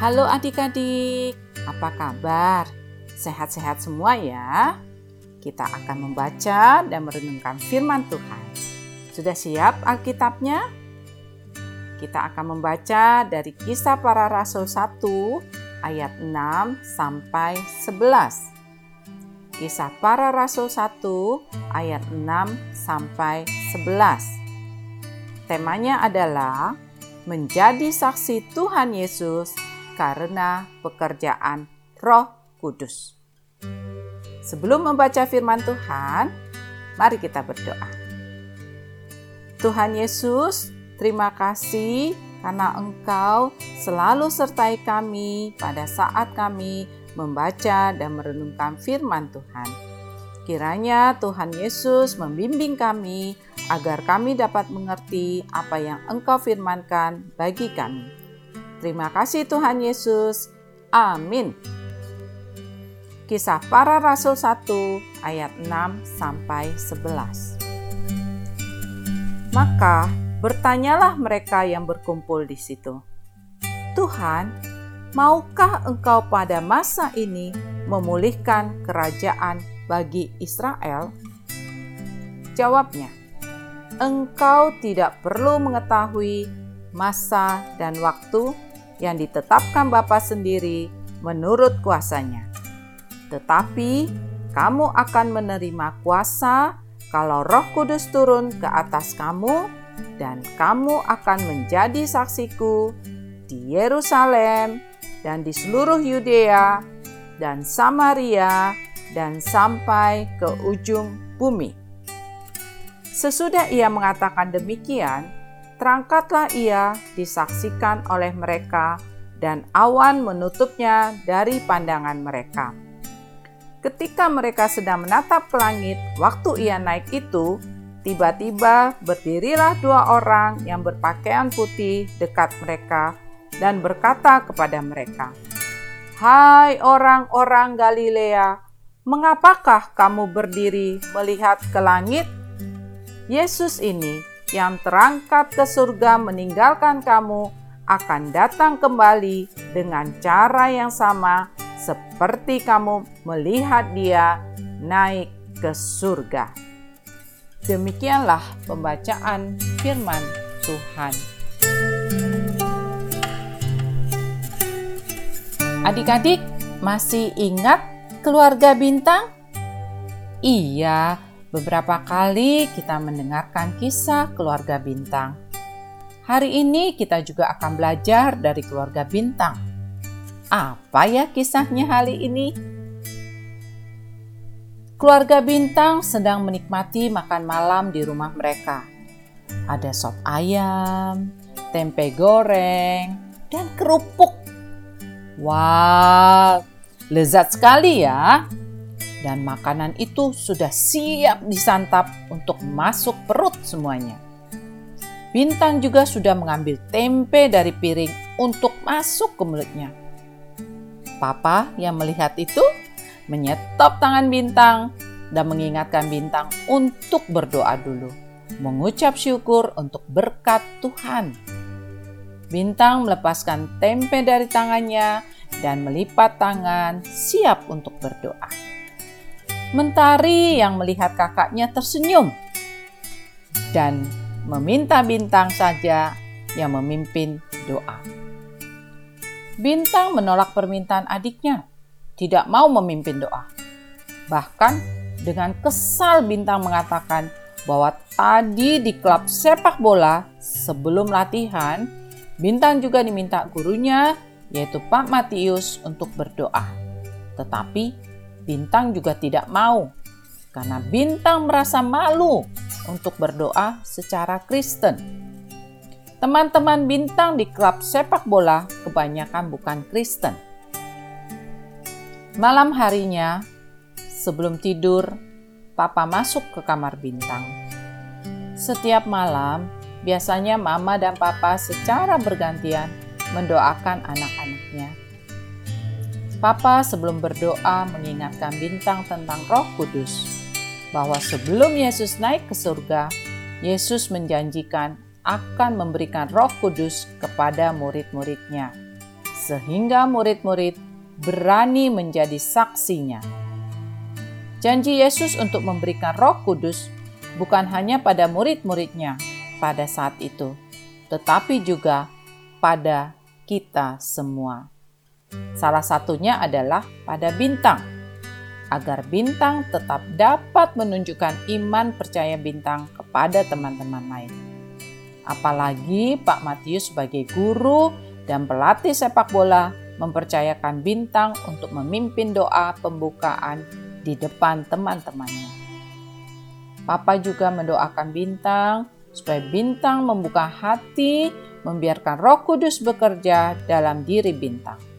Halo adik-adik, apa kabar? Sehat-sehat semua ya? Kita akan membaca dan merenungkan firman Tuhan. Sudah siap Alkitabnya? Kita akan membaca dari kisah para rasul 1 ayat 6 sampai 11. Kisah para rasul 1 ayat 6 sampai 11. Temanya adalah menjadi saksi Tuhan Yesus karena pekerjaan Roh Kudus. Sebelum membaca firman Tuhan, mari kita berdoa. Tuhan Yesus, terima kasih karena Engkau selalu sertai kami pada saat kami membaca dan merenungkan firman Tuhan. Kiranya Tuhan Yesus membimbing kami agar kami dapat mengerti apa yang Engkau firmankan bagi kami. Terima kasih Tuhan Yesus. Amin. Kisah para Rasul 1 ayat 6 sampai 11. Maka bertanyalah mereka yang berkumpul di situ. Tuhan, maukah engkau pada masa ini memulihkan kerajaan bagi Israel? Jawabnya, engkau tidak perlu mengetahui masa dan waktu yang ditetapkan Bapa sendiri menurut kuasanya. Tetapi kamu akan menerima kuasa kalau Roh Kudus turun ke atas kamu dan kamu akan menjadi saksiku di Yerusalem dan di seluruh Yudea dan Samaria dan sampai ke ujung bumi. Sesudah ia mengatakan demikian, terangkatlah ia disaksikan oleh mereka, dan awan menutupnya dari pandangan mereka. Ketika mereka sedang menatap ke langit, waktu ia naik itu, tiba-tiba berdirilah dua orang yang berpakaian putih dekat mereka dan berkata kepada mereka, "Hai orang-orang Galilea, mengapakah kamu berdiri melihat ke langit? Yesus ini yang terangkat ke surga meninggalkan kamu akan datang kembali dengan cara yang sama seperti kamu melihat dia naik ke surga. Demikianlah pembacaan firman Tuhan. Adik-adik, masih ingat keluarga bintang? Iya, Beberapa kali kita mendengarkan kisah keluarga bintang. Hari ini kita juga akan belajar dari keluarga bintang. Apa ya kisahnya hari ini? Keluarga bintang sedang menikmati makan malam di rumah mereka. Ada sop ayam, tempe goreng, dan kerupuk. Wow, lezat sekali ya dan makanan itu sudah siap disantap untuk masuk perut semuanya. Bintang juga sudah mengambil tempe dari piring untuk masuk ke mulutnya. Papa yang melihat itu menyetop tangan Bintang dan mengingatkan Bintang untuk berdoa dulu, mengucap syukur untuk berkat Tuhan. Bintang melepaskan tempe dari tangannya dan melipat tangan, siap untuk berdoa. Mentari yang melihat kakaknya tersenyum dan meminta bintang saja yang memimpin doa. Bintang menolak permintaan adiknya, tidak mau memimpin doa. Bahkan dengan kesal Bintang mengatakan bahwa tadi di klub sepak bola sebelum latihan, Bintang juga diminta gurunya yaitu Pak Matius untuk berdoa. Tetapi Bintang juga tidak mau karena Bintang merasa malu untuk berdoa secara Kristen. Teman-teman Bintang di klub sepak bola kebanyakan bukan Kristen. Malam harinya, sebelum tidur, Papa masuk ke kamar Bintang. Setiap malam, biasanya Mama dan Papa secara bergantian mendoakan anak-anaknya Papa sebelum berdoa mengingatkan bintang tentang Roh Kudus, bahwa sebelum Yesus naik ke surga, Yesus menjanjikan akan memberikan Roh Kudus kepada murid-muridnya, sehingga murid-murid berani menjadi saksinya. Janji Yesus untuk memberikan Roh Kudus bukan hanya pada murid-muridnya pada saat itu, tetapi juga pada kita semua. Salah satunya adalah pada bintang, agar bintang tetap dapat menunjukkan iman percaya bintang kepada teman-teman lain. Apalagi Pak Matius sebagai guru dan pelatih sepak bola mempercayakan bintang untuk memimpin doa pembukaan di depan teman-temannya. Papa juga mendoakan bintang supaya bintang membuka hati, membiarkan Roh Kudus bekerja dalam diri bintang.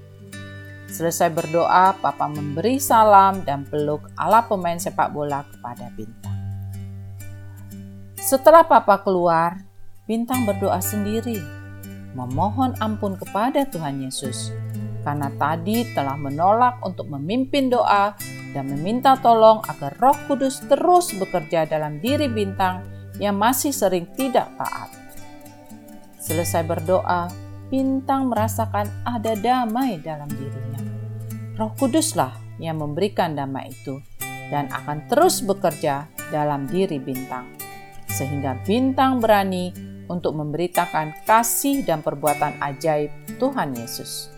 Selesai berdoa, Papa memberi salam dan peluk ala pemain sepak bola kepada bintang. Setelah Papa keluar, bintang berdoa sendiri, memohon ampun kepada Tuhan Yesus karena tadi telah menolak untuk memimpin doa dan meminta tolong agar Roh Kudus terus bekerja dalam diri bintang yang masih sering tidak taat. Selesai berdoa, bintang merasakan ada damai dalam dirinya. Roh Kuduslah yang memberikan damai itu dan akan terus bekerja dalam diri bintang, sehingga bintang berani untuk memberitakan kasih dan perbuatan ajaib Tuhan Yesus.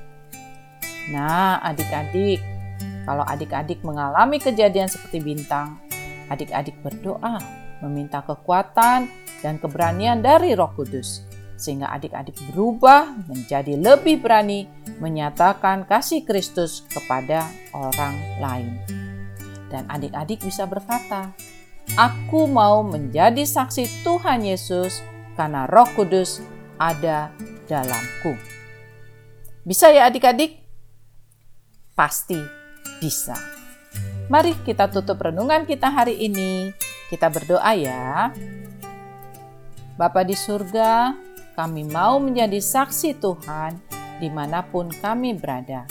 Nah, adik-adik, kalau adik-adik mengalami kejadian seperti bintang, adik-adik berdoa meminta kekuatan dan keberanian dari Roh Kudus, sehingga adik-adik berubah menjadi lebih berani menyatakan kasih Kristus kepada orang lain. Dan adik-adik bisa berkata, "Aku mau menjadi saksi Tuhan Yesus karena Roh Kudus ada dalamku." Bisa ya, adik-adik? pasti bisa. Mari kita tutup renungan kita hari ini. Kita berdoa ya. Bapa di surga, kami mau menjadi saksi Tuhan di mana pun kami berada.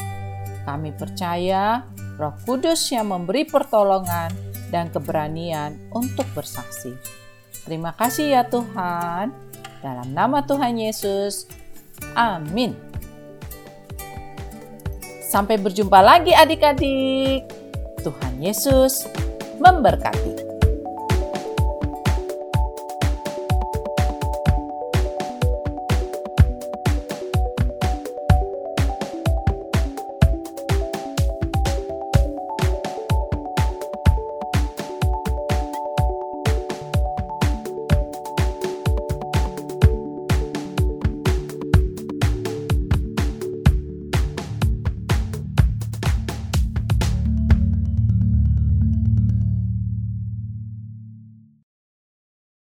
Kami percaya Roh Kudus yang memberi pertolongan dan keberanian untuk bersaksi. Terima kasih ya Tuhan. Dalam nama Tuhan Yesus. Amin. Sampai berjumpa lagi adik-adik. Tuhan Yesus memberkati.